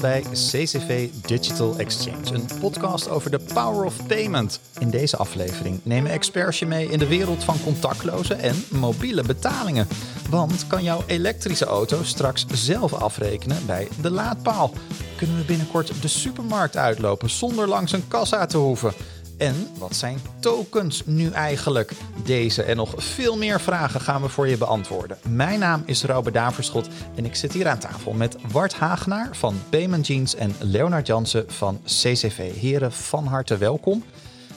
Bij CCV Digital Exchange, een podcast over de power of payment. In deze aflevering nemen experts je mee in de wereld van contactloze en mobiele betalingen. Want kan jouw elektrische auto straks zelf afrekenen bij de laadpaal? Kunnen we binnenkort de supermarkt uitlopen zonder langs een kassa te hoeven? En wat zijn tokens nu eigenlijk? Deze en nog veel meer vragen gaan we voor je beantwoorden. Mijn naam is Robert Daverschot en ik zit hier aan tafel met Wart Hagenaar van Payment Jeans en Leonard Jansen van CCV. Heren, van harte welkom.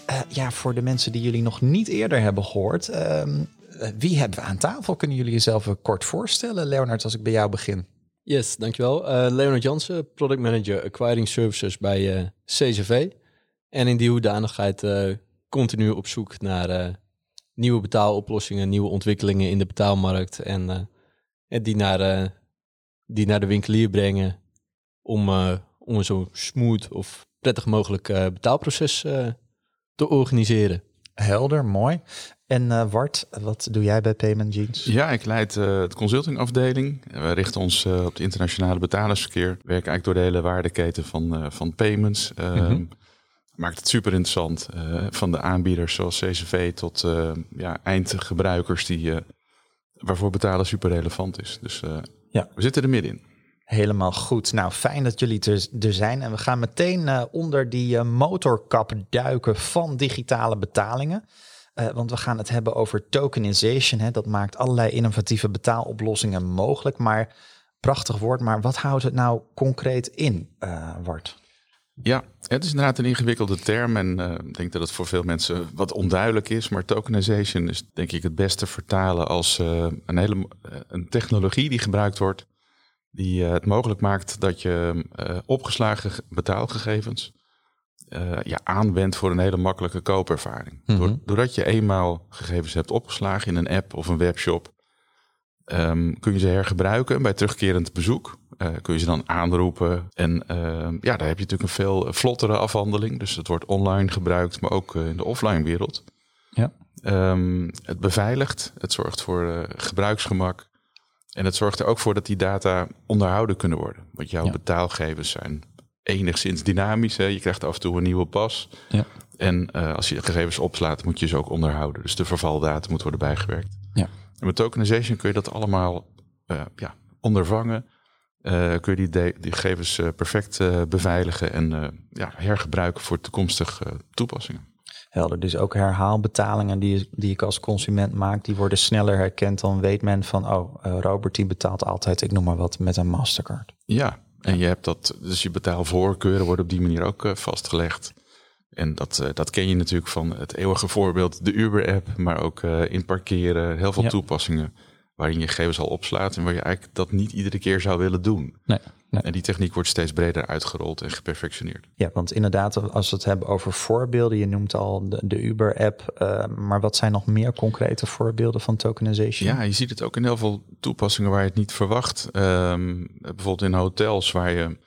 Uh, ja, voor de mensen die jullie nog niet eerder hebben gehoord, uh, wie hebben we aan tafel? Kunnen jullie jezelf kort voorstellen? Leonard, als ik bij jou begin. Yes, dankjewel. Uh, Leonard Jansen, Product Manager Acquiring Services bij CCV. En in die hoedanigheid uh, continu op zoek naar uh, nieuwe betaaloplossingen, nieuwe ontwikkelingen in de betaalmarkt. En, uh, en die, naar, die naar de winkelier brengen om, om een zo smooth of prettig mogelijk betaalproces te organiseren. Helder, mooi. En uh, Wart, wat doe jij bij Payment Jeans? Ja, ik leid uh, de consultingafdeling. We richten ons uh, op het internationale betalersverkeer. We werken eigenlijk door de hele waardeketen van, van payments. Mm -hmm maakt het super interessant. Uh, van de aanbieders zoals CCV tot uh, ja, eindgebruikers die, uh, waarvoor betalen super relevant is. Dus ja. we zitten er middenin. Helemaal goed. Nou, fijn dat jullie er, er zijn. En we gaan meteen onder die motorkap duiken van digitale betalingen. want we gaan het hebben over tokenization. Hè. Dat maakt allerlei innovatieve betaaloplossingen mogelijk. Maar prachtig woord, maar wat houdt het nou concreet in, Wart? Ja, het is inderdaad een ingewikkelde term en uh, ik denk dat het voor veel mensen wat onduidelijk is. Maar tokenization is denk ik het beste vertalen als uh, een, hele, uh, een technologie die gebruikt wordt, die het mogelijk maakt dat je opgeslagen betaalgegevens ja, aanwendt voor een hele makkelijke koopervaring. Mm -hmm. Doordat je eenmaal gegevens hebt opgeslagen in een app of een webshop, um, kun je ze hergebruiken bij terugkerend bezoek. Uh, kun je ze dan aanroepen. En uh, ja, daar heb je natuurlijk een veel vlottere afhandeling. Dus het wordt online gebruikt, maar ook uh, in de offline wereld. Ja. Um, het beveiligt, het zorgt voor uh, gebruiksgemak. En het zorgt er ook voor dat die data onderhouden kunnen worden. Want jouw ja. betaalgevers zijn enigszins dynamisch. Hè? Je krijgt af en toe een nieuwe pas. Ja. En als je gegevens opslaat, moet je ze ook onderhouden. Dus de vervaldata moet worden bijgewerkt. Ja. En met tokenization kun je dat allemaal ja, ondervangen uh, kun je die, die gegevens uh, perfect beveiligen en ja, hergebruiken voor toekomstige toepassingen. Helder, dus ook herhaalbetalingen die, die ik als consument maak, die worden sneller herkend. Dan weet men van, oh, Robert die betaalt altijd, ik noem maar wat, met een Mastercard. Ja, en je hebt dat, dus je betaalvoorkeuren worden op die manier ook vastgelegd. En dat, dat ken je natuurlijk van het eeuwige voorbeeld, de Uber-app, maar ook in parkeren, heel veel ja. toepassingen waarin je gegevens al opslaat en waar je eigenlijk dat niet iedere keer zou willen doen. Nee, nee. En die techniek wordt steeds breder uitgerold en geperfectioneerd. Ja, want inderdaad, als we het hebben over voorbeelden, je noemt al de, de Uber-app, uh, maar wat zijn nog meer concrete voorbeelden van tokenization? Ja, je ziet het ook in heel veel toepassingen waar je het niet verwacht. Um, bijvoorbeeld in hotels waar je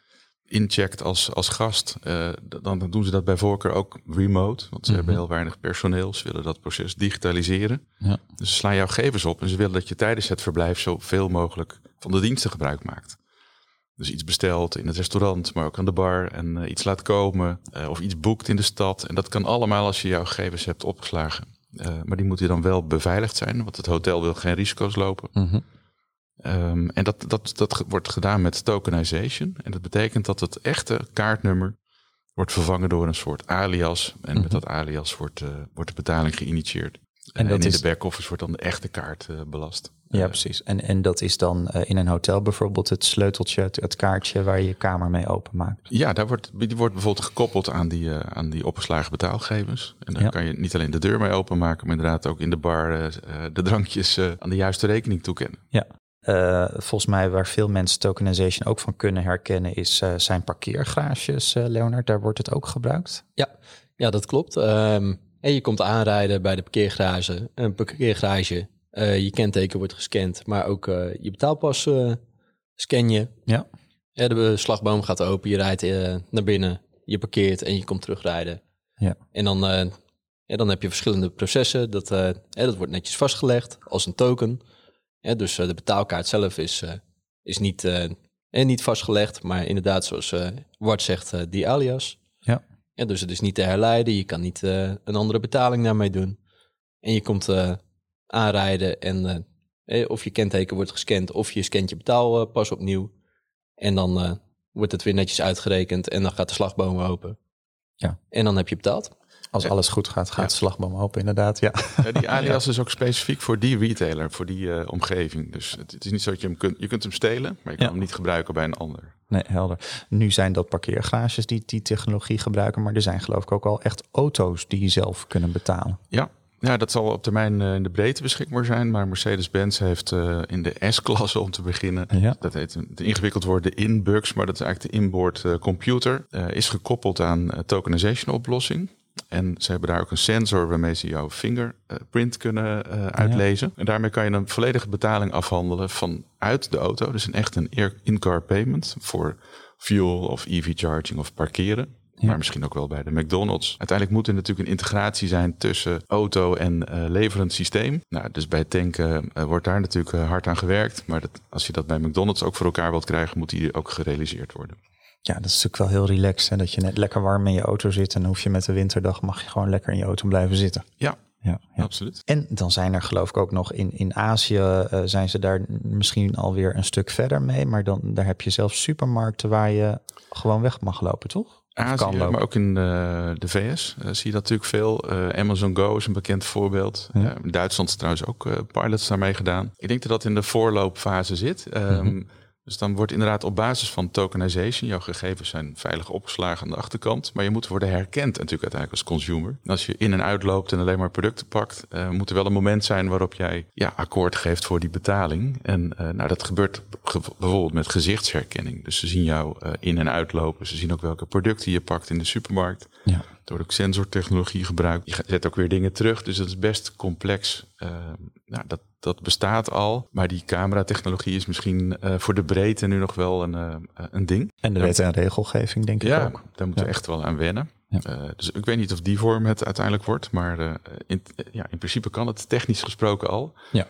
incheckt als, als gast, uh, dan, dan, doen ze dat bij voorkeur ook remote. Want ze mm -hmm. hebben heel weinig personeel. Ze willen dat proces digitaliseren. Ja. Dus ze slaan jouw gegevens op en ze willen dat je tijdens het verblijf zoveel mogelijk van de diensten gebruik maakt. Dus iets bestelt in het restaurant, maar ook aan de bar en uh, iets laat komen. Uh, of iets boekt in de stad. En dat kan allemaal als je jouw gegevens hebt opgeslagen. maar die moeten dan wel beveiligd zijn, want het hotel wil geen risico's lopen. Mm -hmm. Um, en dat, dat, dat wordt gedaan met tokenization. En dat betekent dat het echte kaartnummer wordt vervangen door een soort alias. En mm -hmm. met mhm. dat alias wordt, uh, wordt de betaling geïnitieerd. En, en in is... de back-office wordt dan de echte kaart uh, belast. Ja, precies. En, en dat is dan uh, in een hotel bijvoorbeeld het sleuteltje, het, het, kaartje waar je je kamer mee openmaakt. Ja, daar wordt, die wordt bijvoorbeeld gekoppeld aan die, uh, aan die opgeslagen betaalgevens. En dan ja. kan je niet alleen de deur mee openmaken, maar inderdaad ook in de bar de drankjes aan de juiste rekening toekennen. Ja, uh, volgens mij waar veel mensen tokenization ook van kunnen herkennen, is uh, zijn parkeergarages, uh, Leonard. Daar wordt het ook gebruikt. Ja, ja dat klopt. Um, en je komt aanrijden bij de parkeergarage. Een parkeergarage, je kenteken wordt gescand, maar ook je betaalpas scan je. Ja. ja. De slagboom gaat open, je rijdt naar binnen, je parkeert en je komt terugrijden. Ja. En dan, ja, dan heb je verschillende processen. Dat, dat wordt netjes vastgelegd als een token. Ja, dus uh, de betaalkaart zelf is, uh, is niet, En niet vastgelegd, maar inderdaad, zoals Wart zegt, die alias. Ja. ja. Dus het is niet te herleiden. Je kan niet een andere betaling daarmee doen. En je komt aanrijden en of je kenteken wordt gescand of je scant je betaalpas opnieuw. En dan wordt het weer netjes uitgerekend en dan gaat de slagboom open. Ja. En dan heb je betaald. Als alles goed gaat, gaat de slagboom open, inderdaad. Ja. die alias is ook specifiek voor die retailer, voor die uh, omgeving. Dus het, het, is niet zo dat je hem kunt, je kunt hem stelen, maar je kan hem niet gebruiken bij een ander. Nee, helder. Nu zijn dat parkeergarages die die technologie gebruiken, maar er zijn geloof ik ook al echt auto's die je zelf kunnen betalen. Ja, ja, dat zal op termijn uh, in de breedte beschikbaar zijn. Maar Mercedes-Benz heeft uh, in de S-klasse om te beginnen. Ja. Dat heet een, de ingewikkeld woord de inbugs, maar dat is eigenlijk de inboard uh, computer. is gekoppeld aan tokenization oplossing. En ze hebben daar ook een sensor waarmee ze jouw fingerprint kunnen uitlezen. Ja. En daarmee kan je een volledige betaling afhandelen vanuit de auto. Dus een echt een in-car payment voor fuel of EV charging of parkeren. Ja. Maar misschien ook wel bij de McDonald's. Uiteindelijk moet er natuurlijk een integratie zijn tussen auto en uh, leverend systeem. Nou, dus bij tanken uh, wordt daar natuurlijk hard aan gewerkt. Maar dat, als je dat bij McDonald's ook voor elkaar wilt krijgen, moet die ook gerealiseerd worden. Ja, dat is natuurlijk wel heel relaxed. Hè? Dat je net lekker warm in je auto zit. En dan hoef je met de winterdag mag je gewoon lekker in je auto blijven zitten. Ja, ja, ja, absoluut. En dan zijn er geloof ik ook nog in, in Azië uh, zijn ze daar misschien alweer een stuk verder mee. Maar dan daar heb je zelfs supermarkten waar je gewoon weg mag lopen, toch? Azië, maar ook in uh, de VS uh, zie je dat natuurlijk veel. Uh, Amazon Go is een bekend voorbeeld. Ja. Duitsland is trouwens ook pilots daarmee gedaan. Ik denk dat dat in de voorloopfase zit. Um, Mhm. Dus dan wordt inderdaad op basis van tokenization, jouw gegevens zijn veilig opgeslagen aan de achterkant, maar je moet worden herkend natuurlijk uiteindelijk als consumer. Als je in en uitloopt en alleen maar producten pakt, uh, moet er wel een moment zijn waarop jij ja, akkoord geeft voor die betaling. En uh, nou, dat gebeurt ge bijvoorbeeld met gezichtsherkenning. Dus ze zien jou uh, in en uitlopen, ze zien ook welke producten je pakt in de supermarkt. Ja. Door ook sensortechnologie gebruikt. Je zet ook weer dingen terug, dus dat is best complex. nou, dat, dat bestaat al, maar die cameratechnologie is misschien uh, voor de breedte nu nog wel een, uh, een ding. En de wet en regelgeving denk ik ja, ook. daar moeten we echt wel aan wennen. Ja. Uh, dus ik weet niet of die vorm het uiteindelijk wordt, maar in, ja, in principe kan het technisch gesproken al. Ja.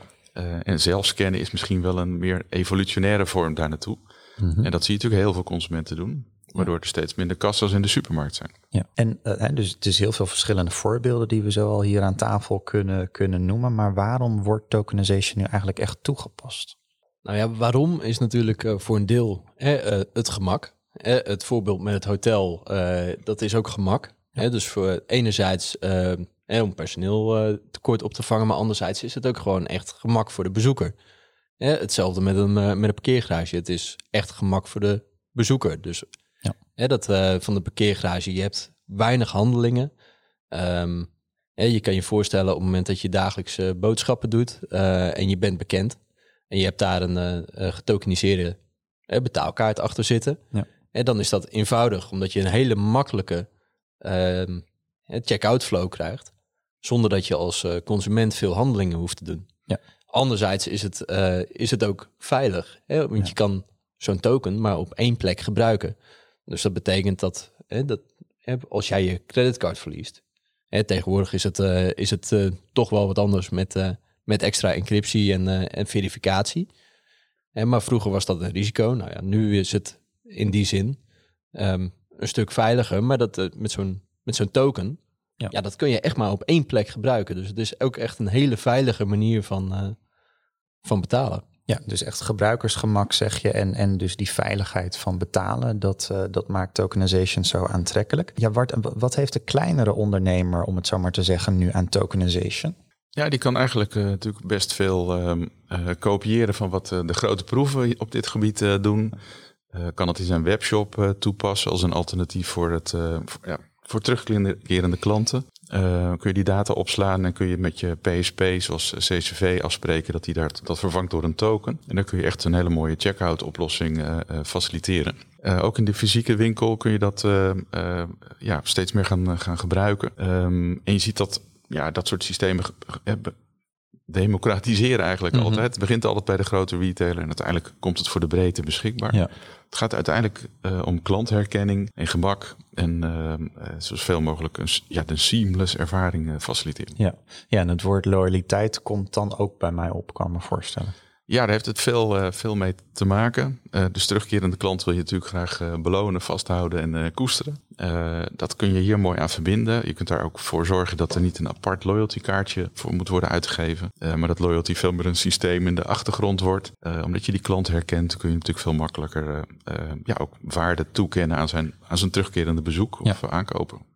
en zelfscannen is misschien wel een meer evolutionaire vorm daar naartoe. Mhm. En dat zie je natuurlijk heel veel consumenten doen. Waardoor er steeds minder kassa's in de supermarkt zijn. Ja, en uh, dus het is heel veel verschillende voorbeelden die we zo al hier aan tafel kunnen, kunnen noemen. Maar waarom wordt tokenization nu eigenlijk echt toegepast? Nou ja, waarom is natuurlijk uh, voor een deel hè, uh, het gemak. Hè, het voorbeeld met het hotel, dat is ook gemak. Hè, dus voor enerzijds hè, om personeel tekort op te vangen, maar anderzijds is het ook gewoon echt gemak voor de bezoeker. Hè, hetzelfde met een, met een parkeergarage. Het is echt gemak voor de bezoeker. Dus. Hè, dat uh, van de parkeergarage, je hebt weinig handelingen. Um, hè, je kan je voorstellen op het moment dat je dagelijkse boodschappen doet uh, en je bent bekend en je hebt daar een uh, getokeniseerde betaalkaart achter zitten. Ja. En dan is dat eenvoudig, omdat je een hele makkelijke um, check-out flow krijgt, zonder dat je als consument veel handelingen hoeft te doen. Ja. Anderzijds is het, is het ook veilig, hè, want Ja. je kan zo'n token maar op één plek gebruiken. Dus dat betekent dat, hè, dat hè, als jij je creditcard verliest, hè, tegenwoordig is het, uh, is het uh, toch wel wat anders met, uh, met extra encryptie en, en verificatie. Hè, maar vroeger was dat een risico. Nou ja, nu is het in die zin um, een stuk veiliger, maar dat met zo'n met zo'n token, Ja. ja. dat kun je echt maar op één plek gebruiken. Dus het is ook echt een hele veilige manier van, van betalen. Ja, dus echt gebruikersgemak zeg je en, en dus die veiligheid van betalen, dat, uh, dat maakt tokenization zo aantrekkelijk. Ja, Bart, wat heeft de kleinere ondernemer, om het zo maar te zeggen, nu aan tokenization? Ja, die kan eigenlijk uh, natuurlijk best veel uh, kopiëren van wat de grote proeven op dit gebied doen. kan het in zijn webshop toepassen als een alternatief voor, het, ja, voor terugkerende klanten. Uh, kun je die data opslaan en kun je met je PSP, zoals CCV, afspreken dat die daar, dat vervangt door een token. En dan kun je echt een hele mooie checkout oplossing uh, uh, faciliteren. ook in de fysieke winkel kun je dat ja, steeds meer gaan, gaan gebruiken. Um, en je ziet dat ja, dat soort systemen democratiseren eigenlijk Mhm. altijd. Het begint altijd bij de grote retailer en uiteindelijk komt het voor de breedte beschikbaar. Ja. Het gaat uiteindelijk uh, om klantherkenning en gemak en uh, zoveel mogelijk een, ja, een seamless ervaring faciliteren. Ja. ja, en het woord loyaliteit komt dan ook bij mij op, kan ik me voorstellen. Ja, daar heeft het veel, uh, veel mee te maken. Uh, dus terugkerende klant wil je natuurlijk graag uh, belonen, vasthouden en koesteren. dat kun je hier mooi aan verbinden. Je kunt daar ook voor zorgen dat er niet een apart loyalty kaartje voor moet worden uitgegeven. maar dat loyalty veel meer een systeem in de achtergrond wordt. omdat je die klant herkent, kun je natuurlijk veel makkelijker ja, ook waarde toekennen aan zijn, aan zijn terugkerende bezoek of ja. aankopen.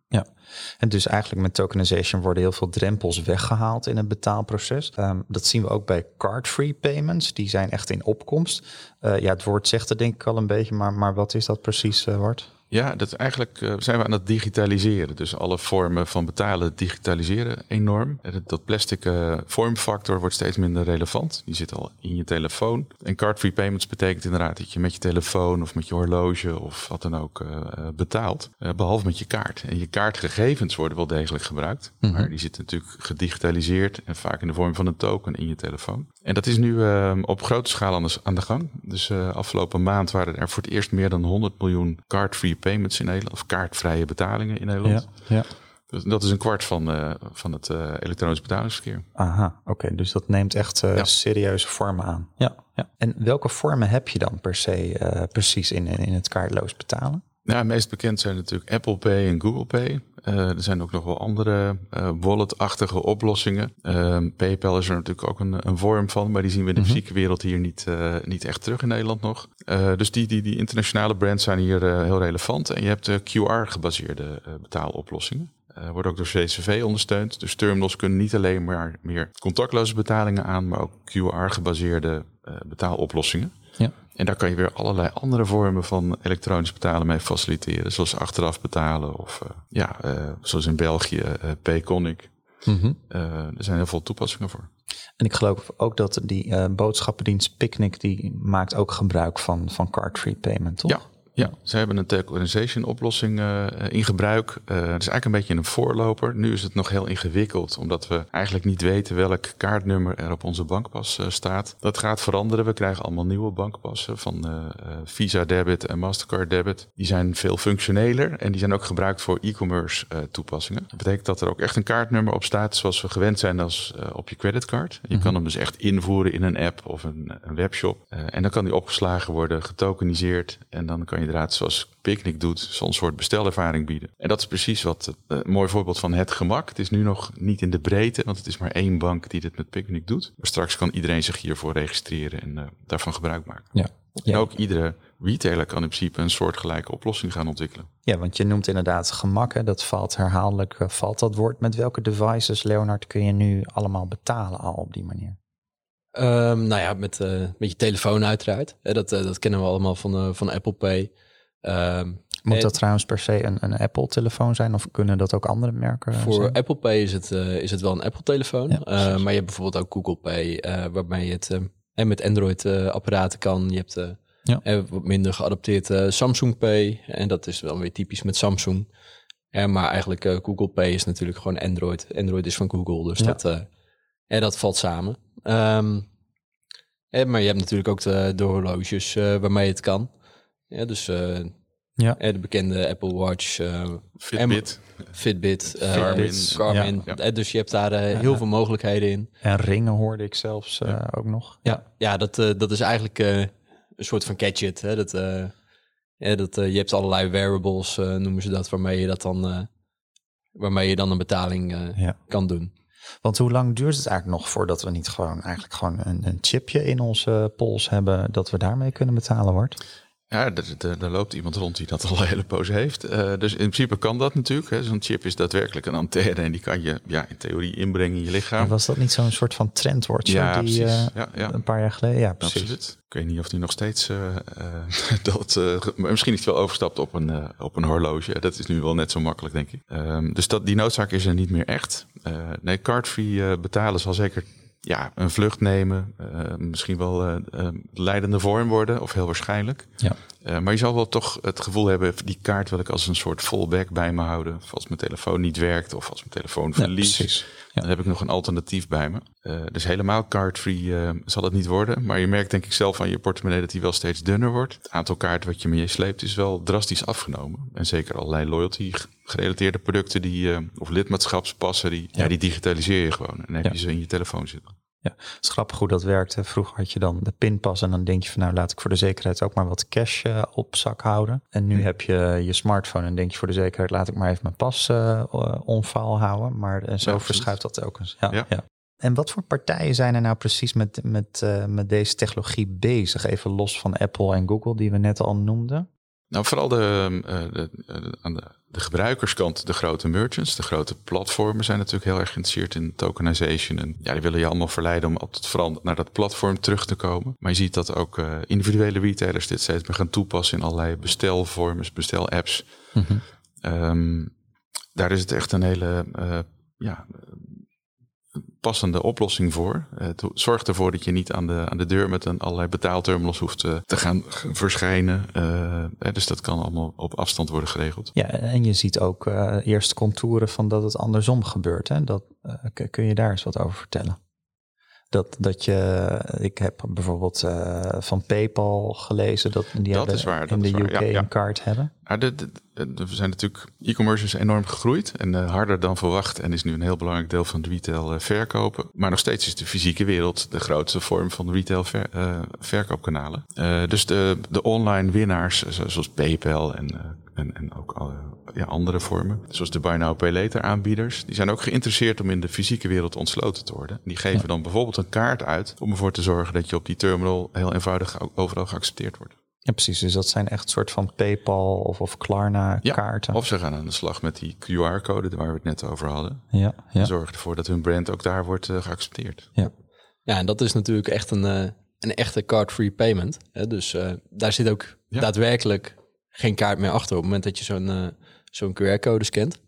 En dus eigenlijk met tokenization worden heel veel drempels weggehaald in het betaalproces. Um, dat zien we ook bij card-free payments. Die zijn echt in opkomst. Uh, ja, het woord zegt het denk ik al een beetje, maar, maar wat is dat precies, uh? Ja, dat eigenlijk uh, zijn we aan het digitaliseren. Dus alle vormen van betalen digitaliseren enorm. Dat plastic uh, vormfactor wordt steeds minder relevant. Die zit al in je telefoon. En card-free payments betekent inderdaad dat je met je telefoon of met je horloge of wat dan ook uh, betaalt. behalve met je kaart. En je kaartgegevens worden wel degelijk gebruikt. Mm -hmm. Maar die zitten natuurlijk gedigitaliseerd en vaak in de vorm van een token in je telefoon. En dat is nu op grote schaal aan de, aan de gang. Dus afgelopen maand waren er voor het eerst meer dan 100 miljoen card-free payments in Nederland, of kaartvrije betalingen in Nederland. Ja, ja. Dus dat is een kwart van, uh, van het uh, elektronisch betalingsverkeer. Aha, oké. Dus dat neemt echt uh, ja. serieuze vormen aan. Ja, ja. En welke vormen heb je dan per se precies in, in het kaartloos betalen? Nou, meest bekend zijn natuurlijk Apple Pay en Google Pay. Uh, er zijn ook nog wel andere uh, wallet-achtige oplossingen. Uh, PayPal is er natuurlijk ook een, een vorm van, maar die zien we in de mm fysieke wereld hier niet, niet echt terug in Nederland nog. dus die, die, die internationale brands zijn hier heel relevant. En je hebt QR-gebaseerde betaaloplossingen. wordt ook door CCV ondersteund. Dus terminals kunnen niet alleen maar meer contactloze betalingen aan, maar ook QR-gebaseerde betaaloplossingen. En daar kan je weer allerlei andere vormen van elektronisch betalen mee faciliteren. Zoals achteraf betalen of uh, ja, uh, zoals in België uh, Payconic. Mm -hmm. er zijn heel veel toepassingen voor. En ik geloof ook dat die boodschappendienst Picnic, die maakt ook gebruik van, van card-free payment, toch? Ja, ja, ze hebben een tokenization oplossing uh, in gebruik. Uh, het is eigenlijk een beetje een voorloper. Nu is het nog heel ingewikkeld, omdat we eigenlijk niet weten welk kaartnummer er op onze bankpas uh, staat. Dat gaat veranderen. We krijgen allemaal nieuwe bankpassen van Visa Debit en Mastercard Debit. Die zijn veel functioneler en die zijn ook gebruikt voor e-commerce toepassingen. Dat betekent dat er ook echt een kaartnummer op staat, zoals we gewend zijn als op je creditcard. Je mm -hmm. kan hem dus echt invoeren in een app of een, een webshop. en dan kan die opgeslagen worden, getokeniseerd en dan kan je inderdaad, zoals Picnic doet, zo'n soort bestelervaring bieden. En dat is precies wat een mooi voorbeeld van het gemak. Het is nu nog niet in de breedte, want het is maar één bank die dit met Picnic doet. Maar straks kan iedereen zich hiervoor registreren en uh, daarvan gebruik maken. Ja. En ook iedere retailer kan in principe een soortgelijke oplossing gaan ontwikkelen. Ja, want je noemt inderdaad gemak. Hè? Dat valt herhaaldelijk, uh, valt dat woord. Met welke devices, Leonard, kun je nu allemaal betalen al op die manier? Um, nou ja, met, uh, met je telefoon uiteraard. dat, uh, dat kennen we allemaal van, uh, van Apple Pay. Um, Moet dat trouwens per se een, een Apple-telefoon zijn of kunnen dat ook andere merken Voor zijn? Apple Pay is het, is het wel een Apple-telefoon. Ja, maar je hebt bijvoorbeeld ook Google Pay, waarmee je het en met Android-apparaten kan. Je hebt ja. wat minder geadapteerd Samsung Pay. En dat is wel weer typisch met Samsung. maar eigenlijk Google Pay is natuurlijk gewoon Android. Android is van Google, dus ja. dat, en dat valt samen. Um, maar je hebt natuurlijk ook de, de horloges uh, waarmee het kan. Ja, dus uh, ja. de bekende Apple Watch, uh, Fitbit, Fitbit, Garmin. Garmin. Ja, Dus je hebt daar heel veel mogelijkheden in. En ringen hoorde ik zelfs ook nog. Ja, ja dat, dat is eigenlijk een soort van gadget. Hè? Dat, ja, dat, je hebt allerlei wearables, noemen ze dat, waarmee je dat dan, waarmee je dan een betaling kan doen. Want hoe lang duurt het eigenlijk nog voordat we niet gewoon eigenlijk gewoon een, een chipje in onze pols hebben dat we daarmee kunnen betalen wordt? Ja, er, loopt iemand rond die dat al een hele poos heeft. Uh, dus in principe kan dat natuurlijk. Zo'n chip is daadwerkelijk een antenne en die kan je ja, in theorie inbrengen in je lichaam. En was dat niet zo'n soort van trendwoord? Ja, die. Uh, ja, ja. Een paar jaar geleden, ja, precies. Absoluut. Ik weet niet of die nog steeds uh, dat. misschien is het wel overstapt op een, op een horloge. Dat is nu wel net zo makkelijk, denk ik. Ehm, dus dat, die noodzaak is er niet meer echt. nee, card-free betalen zal zeker ja, een vlucht nemen, uh, misschien wel uh, uh, leidende vorm worden, of heel waarschijnlijk. Ja. maar je zal wel toch het gevoel hebben, die kaart wil ik als een soort fallback bij me houden. Of als mijn telefoon niet werkt, of als mijn telefoon verliest. Ja, ja. Dan heb ik nog een alternatief bij me. dus helemaal card-free zal het niet worden. Maar je merkt denk ik zelf aan je portemonnee dat die wel steeds dunner wordt. Het aantal kaarten wat je mee sleept is wel drastisch afgenomen. En zeker allerlei loyalty gerelateerde producten die, of lidmaatschapspassen, die, ja. die digitaliseer je gewoon. En dan heb je ze in je telefoon zitten. Ja, het is grappig hoe dat werkte. Vroeger had je dan de pinpas en dan denk je van nou laat ik voor de zekerheid ook maar wat cash uh, op zak houden. En nu heb je je smartphone en denk je voor de zekerheid laat ik maar even mijn pas uh, onfaal houden. Maar en zo ja, verschuift dat ook eens. Ja, ja. ja, En wat voor partijen zijn er nou precies met, met, uh, met deze technologie bezig? Even los van Apple en Google die we net al noemden. Nou, vooral de, de, de, aan de, de gebruikerskant, de grote merchants, de grote platformen zijn natuurlijk heel erg geïnteresseerd in tokenization. En ja, die willen je allemaal verleiden om altijd vooral naar dat platform terug te komen. Maar je ziet dat ook uh, individuele retailers dit steeds meer gaan toepassen in allerlei bestelvormen, bestelapps. Mm -hmm. um, daar is het echt een hele uh, ja, passende oplossing voor. Uh, zorg ervoor dat je niet aan de, aan de deur met een allerlei betaalterminals hoeft te, te gaan verschijnen. Uh, dus dat kan allemaal op afstand worden geregeld. Ja, en je ziet ook uh, eerst contouren van dat het andersom gebeurt. Hè? Dat, kun je daar eens wat over vertellen? Dat, dat je, ik heb bijvoorbeeld van PayPal gelezen dat die dat is waar, in de UK ja, ja. een kaart hebben. Ja, de, de, de, we zijn natuurlijk, e-commerce is enorm gegroeid en uh, harder dan verwacht en is nu een heel belangrijk deel van de retail uh, verkopen. Maar nog steeds is de fysieke wereld de grootste vorm van retail ver, verkoopkanalen. dus de, de online winnaars, zoals PayPal en en, en ook alle, ja, andere vormen. Zoals de Buy Now Pay Later aanbieders. Die zijn ook geïnteresseerd om in de fysieke wereld ontsloten te worden. Die geven ja. dan bijvoorbeeld een kaart uit om ervoor te zorgen dat je op die terminal heel eenvoudig overal geaccepteerd wordt. Ja, precies. Dus dat zijn echt soort van PayPal of, of Klarna kaarten. Ja, of ze gaan aan de slag met die QR-code waar we het net over hadden. Ja, ja. En zorgen ervoor dat hun brand ook daar wordt uh, geaccepteerd. Ja. ja, en dat is natuurlijk echt een, uh, een echte card-free payment. Hè? Dus uh, daar zit ook ja. daadwerkelijk geen kaart meer achter. Op het moment dat je zo'n uh, zo'n QR-code scant,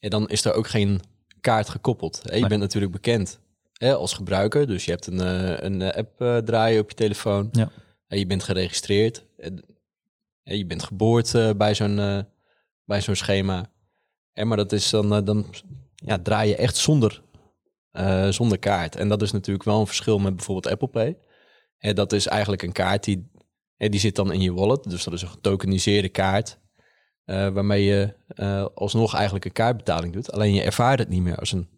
en dan is er ook geen kaart gekoppeld. Hè? Je nee. bent natuurlijk bekend hè, als gebruiker, dus je hebt een, uh, een app uh, draaien op je telefoon. Ja. Je bent geregistreerd. je bent geboord bij zo'n bij zo'n schema. En maar dat is dan, dan ja, draai je echt zonder, zonder kaart. En dat is natuurlijk wel een verschil met bijvoorbeeld Apple Pay. En dat is eigenlijk een kaart die die zit dan in je wallet. Dus dat is een getokeniseerde kaart. Waarmee je alsnog eigenlijk een kaartbetaling doet. Alleen je ervaart het niet meer als een.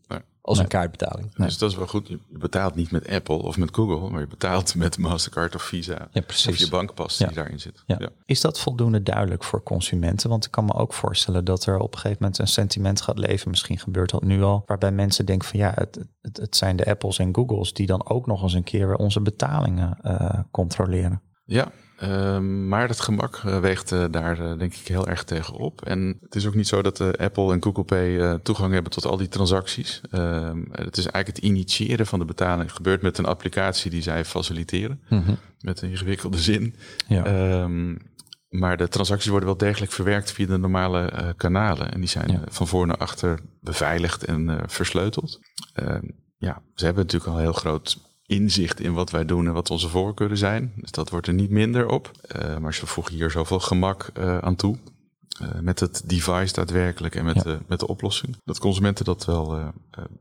Als nee. een kaartbetaling. Nee. Dus dat is wel goed. Je betaalt niet met Apple of met Google, maar je betaalt met Mastercard of Visa. Ja, precies. Of je bankpas die daarin zit. Ja. Ja. Is dat voldoende duidelijk voor consumenten? Want ik kan me ook voorstellen dat er op een gegeven moment een sentiment gaat leven. Misschien gebeurt dat nu al. Waarbij mensen denken van ja, het, het, het zijn de Apples en Googles die dan ook nog eens een keer onze betalingen uh, controleren. Ja, uh, maar het gemak uh, weegt uh, daar uh, denk ik heel erg tegen op. En het is ook niet zo dat Apple en Google Pay toegang hebben tot al die transacties. Ehm, het is eigenlijk het initiëren van de betaling gebeurt met een applicatie die zij faciliteren. Mhm. Mm -hmm. Met een ingewikkelde zin. Ja. Um, maar de transacties worden wel degelijk verwerkt via de normale kanalen. En die zijn ja. van voor naar achter beveiligd en versleuteld. Ehm, ja, ze hebben natuurlijk al een heel groot inzicht in wat wij doen en wat onze voorkeuren zijn. Dus dat wordt er niet minder op. Uh, maar ze voegen hier zoveel gemak uh, aan toe. Uh, met het device daadwerkelijk en met, ja. de, met de oplossing. Dat consumenten dat wel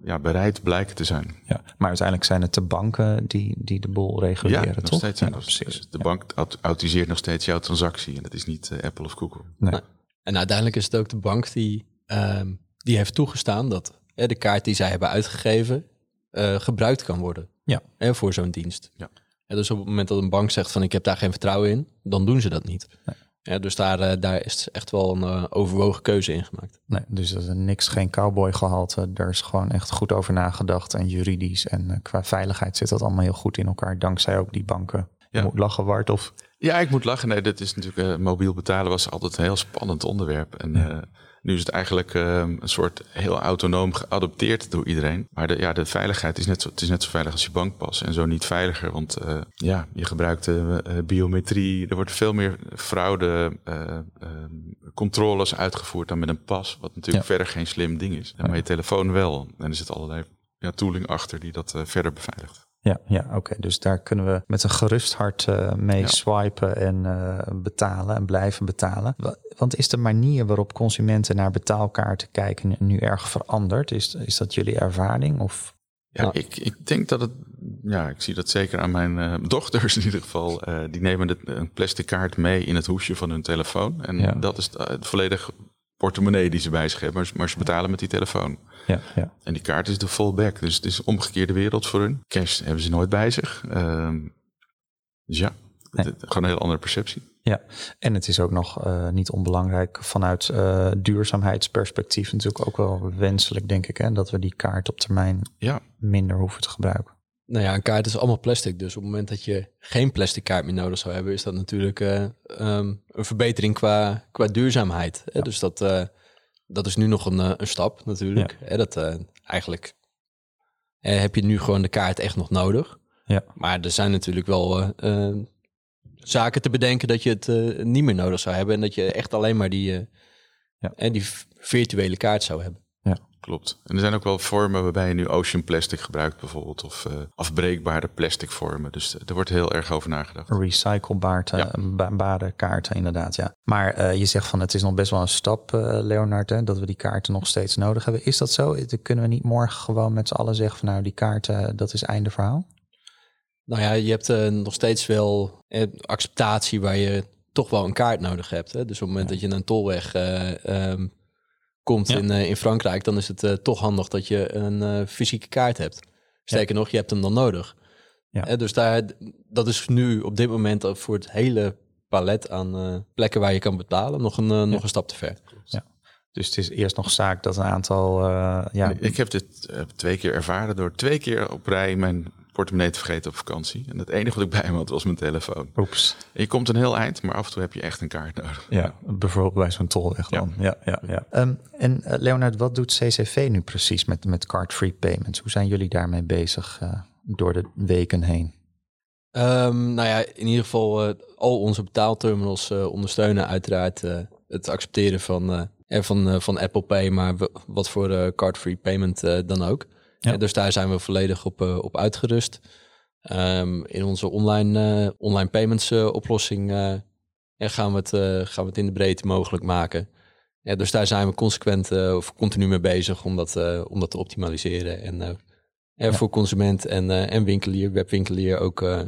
ja, bereid blijken te zijn. Ja, maar uiteindelijk zijn het de banken die, die de boel reguleren, ja, toch? Nog steeds zijn ja, dat, precies. De bank autoriseert nog steeds jouw transactie. En dat is niet Apple of Google. Nee. Nou, en uiteindelijk is het ook de bank die, ehm, die heeft toegestaan dat de kaart die zij hebben uitgegeven gebruikt kan worden. Ja. En voor zo'n dienst. Ja. En dus op het moment dat een bank zegt van ik heb daar geen vertrouwen in, dan doen ze dat niet. Nee. Ja, dus daar, uh, daar is echt wel een uh, overwogen keuze in gemaakt. Nee, dus er is niks, geen cowboy gehalte. Er is gewoon echt goed over nagedacht. En juridisch en uh, qua veiligheid zit dat allemaal heel goed in elkaar. Dankzij ook die banken. Ja. Je moet lachen, Wart, of... Ja, ik moet lachen. Nee, dit is natuurlijk... mobiel betalen was altijd een heel spannend onderwerp. En ja. Nu is het eigenlijk uh, een soort heel autonoom geadopteerd door iedereen. Maar de, ja, de veiligheid is net zo, het is net zo veilig als je bankpas. En zo niet veiliger, want uh, ja, je gebruikt uh, biometrie. Er wordt veel meer fraude controles uitgevoerd dan met een pas. Wat natuurlijk ja. verder geen slim ding is. Maar je telefoon wel. En er zit allerlei ja, tooling achter die dat verder beveiligt. Ja, ja oké. Okay. Dus daar kunnen we met een gerust hart uh, mee ja. swipen en uh, betalen en blijven betalen. Want is de manier waarop consumenten naar betaalkaarten kijken nu erg veranderd? Is, is dat jullie ervaring? Of? Ja, nou. ik, ik denk dat het. Ja, ik zie dat zeker aan mijn uh, dochters in ieder geval. die nemen de, een plastic kaart mee in het hoesje van hun telefoon. En ja. dat is het volledig portemonnee die ze bij zich hebben, maar, ze betalen met die telefoon. Ja, ja. En die kaart is de fallback, dus het is een omgekeerde wereld voor hun. Cash hebben ze nooit bij zich. Ehm, dus ja, Nee. het- het- gewoon een hele andere perceptie. Ja, en het is ook nog eh, niet onbelangrijk vanuit eh, duurzaamheidsperspectief natuurlijk ook wel wenselijk, denk ik, hè, dat we die kaart op termijn Ja, minder hoeven te gebruiken. Nou ja, een kaart is allemaal plastic. Dus op het moment dat je geen plastic kaart meer nodig zou hebben, is dat natuurlijk eh, ehm, een verbetering qua, qua duurzaamheid. Hè? Dus dat, eh, dat is nu nog een, eh, een stap natuurlijk. Hè? Dat, eigenlijk heb je nu gewoon de kaart echt nog nodig. Ja. Maar er zijn natuurlijk wel eh, eh, zaken te bedenken dat je het niet meer nodig zou hebben. En dat je echt alleen maar die, Ja. eh, die virtuele kaart zou hebben. Klopt. En er zijn ook wel vormen waarbij je nu ocean plastic gebruikt bijvoorbeeld. Of eh, afbreekbare plastic vormen. Dus er wordt heel erg over nagedacht. Recyclebare Ja. bare kaarten, inderdaad, ja. Maar eh, je zegt van het is nog best wel een stap, eh, Leonard, hè, dat we die kaarten nog steeds nodig hebben. Is dat zo? Kunnen we niet morgen gewoon met z'n allen zeggen van nou, die kaarten, dat is einde verhaal? Nou ja, je hebt eh, nog steeds wel eh, acceptatie waar je toch wel een kaart nodig hebt. Hè? Dus op het moment dat je een tolweg eh, ehm, komt Ja. in, eh, in Frankrijk, dan is het eh, toch handig dat je een eh, fysieke kaart hebt. Sterker nog, je hebt hem dan nodig. Ja. Dus daar, dat is nu op dit moment voor het hele palet aan eh, plekken waar je kan betalen nog een, nog een stap te ver. Dus het is eerst nog zaak dat een aantal, eh, ja, Ik heb dit twee keer ervaren door twee keer op rij mijn portemonnee te vergeten op vakantie. En het enige wat ik bij me had was mijn telefoon. oeps. En je komt een heel eind, maar af en toe heb je echt een kaart nodig. Ja, bijvoorbeeld bij zo'n tolweg Ja. dan. Ja, ja, ja. Ehm, en eh, Leonard, wat doet CCV nu precies met, met card-free payments? Hoe zijn jullie daarmee bezig eh, door de weken heen? Ehm, nou ja, in ieder geval eh, al onze betaalterminals eh, ondersteunen uiteraard eh, het accepteren van, eh, en van, eh, van Apple Pay, maar wat voor eh, card-free payment eh, dan ook. Ja. Eh, dus daar zijn we volledig op, eh, op uitgerust. Ehm, in onze online, eh, online payments oplossing en gaan, we het, gaan we het in de breedte mogelijk maken. Ja, dus daar zijn we consequent of continu mee bezig om dat, om dat te optimaliseren. En, en Ja. voor consument en, en winkelier, webwinkelier ook, ook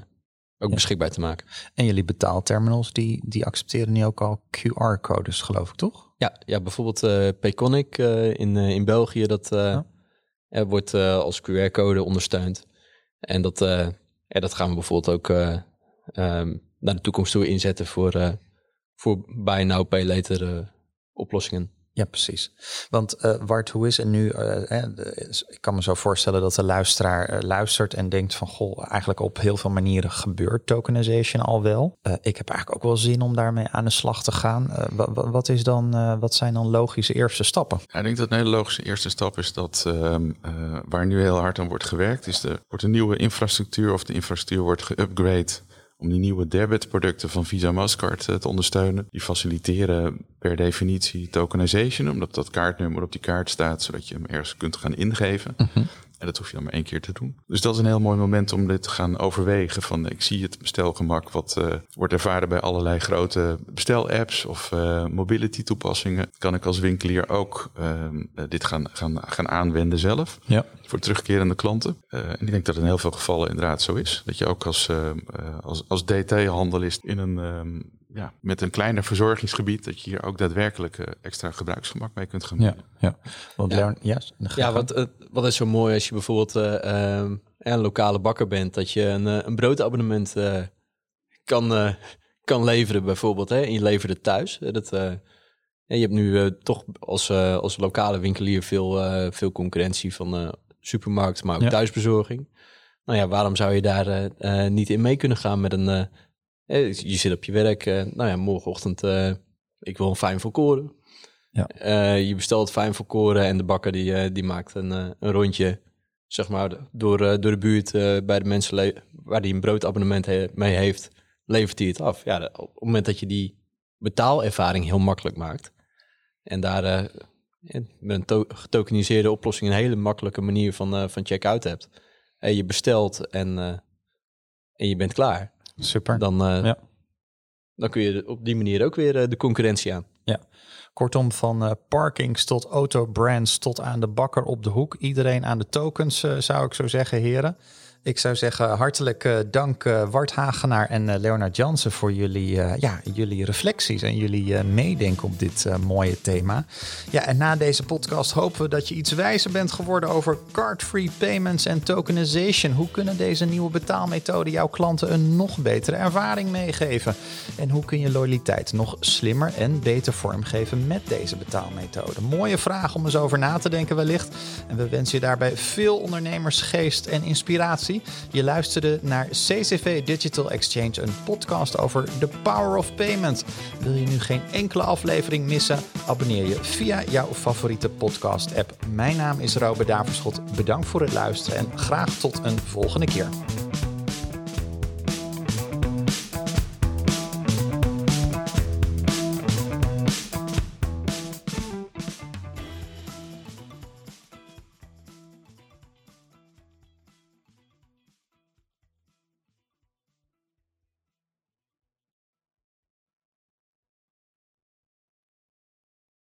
Ja. beschikbaar te maken. En jullie betaalterminals, die, die accepteren nu ook al QR-codes, geloof ik, toch? Ja, ja bijvoorbeeld Payconic in, in België, dat Ja. Er wordt eh, als QR-code ondersteund. En dat, eh, dat gaan we bijvoorbeeld ook eh, ehm, naar de toekomst toe inzetten voor, voor buy now, later oplossingen. Ja, precies. Want Wart, hoe is het nu? eh, ik kan me zo voorstellen dat de luisteraar eh, luistert en denkt van... goh, eigenlijk op heel veel manieren gebeurt tokenization al wel. Ik heb eigenlijk ook wel zin om daarmee aan de slag te gaan. Wa- wa- wat, is dan, wat zijn dan logische eerste stappen? Ja, ik denk dat een hele logische eerste stap is dat ehm, eh, waar nu heel hard aan wordt gewerkt, is de, wordt een nieuwe infrastructuur of de infrastructuur wordt geupgrade om die nieuwe debitproducten van Visa Mastercard eh, te ondersteunen. Die faciliteren per definitie tokenization, omdat dat kaartnummer op die kaart staat, zodat je hem ergens kunt gaan ingeven. En dat hoef je dan maar één keer te doen. Dus dat is een heel mooi moment om dit te gaan overwegen. Van ik zie het bestelgemak wat eh, wordt ervaren bij allerlei grote bestelapps of eh, mobility toepassingen. Kan ik als winkelier ook ehm, eh, dit gaan, gaan, gaan aanwenden zelf Ja. voor terugkerende klanten. En ik denk dat in heel veel gevallen inderdaad zo is. Dat je ook als, eh, eh, als, als DT-handelist in een, ehm, ja, met een kleiner verzorgingsgebied, dat je hier ook daadwerkelijk eh, extra gebruiksgemak mee kunt gaan Ja, ja. Want Ja. Leon, ja, wat, eh, wat is zo mooi als je bijvoorbeeld eh, ehm, een lokale bakker bent, dat je een, een broodabonnement eh, kan, eh, kan leveren bijvoorbeeld. Hè? En je levert het thuis. Dat, eh, en je hebt nu eh, toch als, eh, als lokale winkelier veel, eh, veel concurrentie van eh supermarkt, maar ook Ja. thuisbezorging. Nou ja, waarom zou je daar eh, eh, niet in mee kunnen gaan met een... eh, je zit op je werk, eh, nou ja, morgenochtend, eh, ik wil een fijn volkoren. Ja. Je bestelt fijn volkoren en de bakker die, die maakt een, een rondje, zeg maar, door, door de buurt bij de mensen waar hij een broodabonnement he- mee heeft, levert hij het af. Ja, op het moment dat je die betaalervaring heel makkelijk maakt en daar met een to- getokeniseerde oplossing een hele makkelijke manier van, van check-out hebt. En je bestelt en, en je bent klaar. Super. Dan, eh, Ja. dan kun je op die manier ook weer eh, de concurrentie aan. Kortom, van eh, parkings tot autobrands tot aan de bakker op de hoek. Iedereen aan de tokens, zou ik zo zeggen, heren. Ik zou zeggen, hartelijk uh, dank uh, Wart Hagenaar en uh, Leonard Jansen voor jullie, ja, jullie reflecties en jullie meedenken op dit mooie thema. Ja, en na deze podcast hopen we dat je iets wijzer bent geworden over card-free payments en tokenization. Hoe kunnen deze nieuwe betaalmethoden jouw klanten een nog betere ervaring meegeven? En hoe kun je loyaliteit nog slimmer en beter vormgeven met deze betaalmethode? Mooie vraag om eens over na te denken wellicht. En we wensen je daarbij veel ondernemersgeest en inspiratie. Je luisterde naar CCV Digital Exchange, een podcast over the power of payment. Wil je nu geen enkele aflevering missen? Abonneer je via jouw favoriete podcast-app. Mijn naam is Robert Daverschot. Bedankt voor het luisteren en graag tot een volgende keer.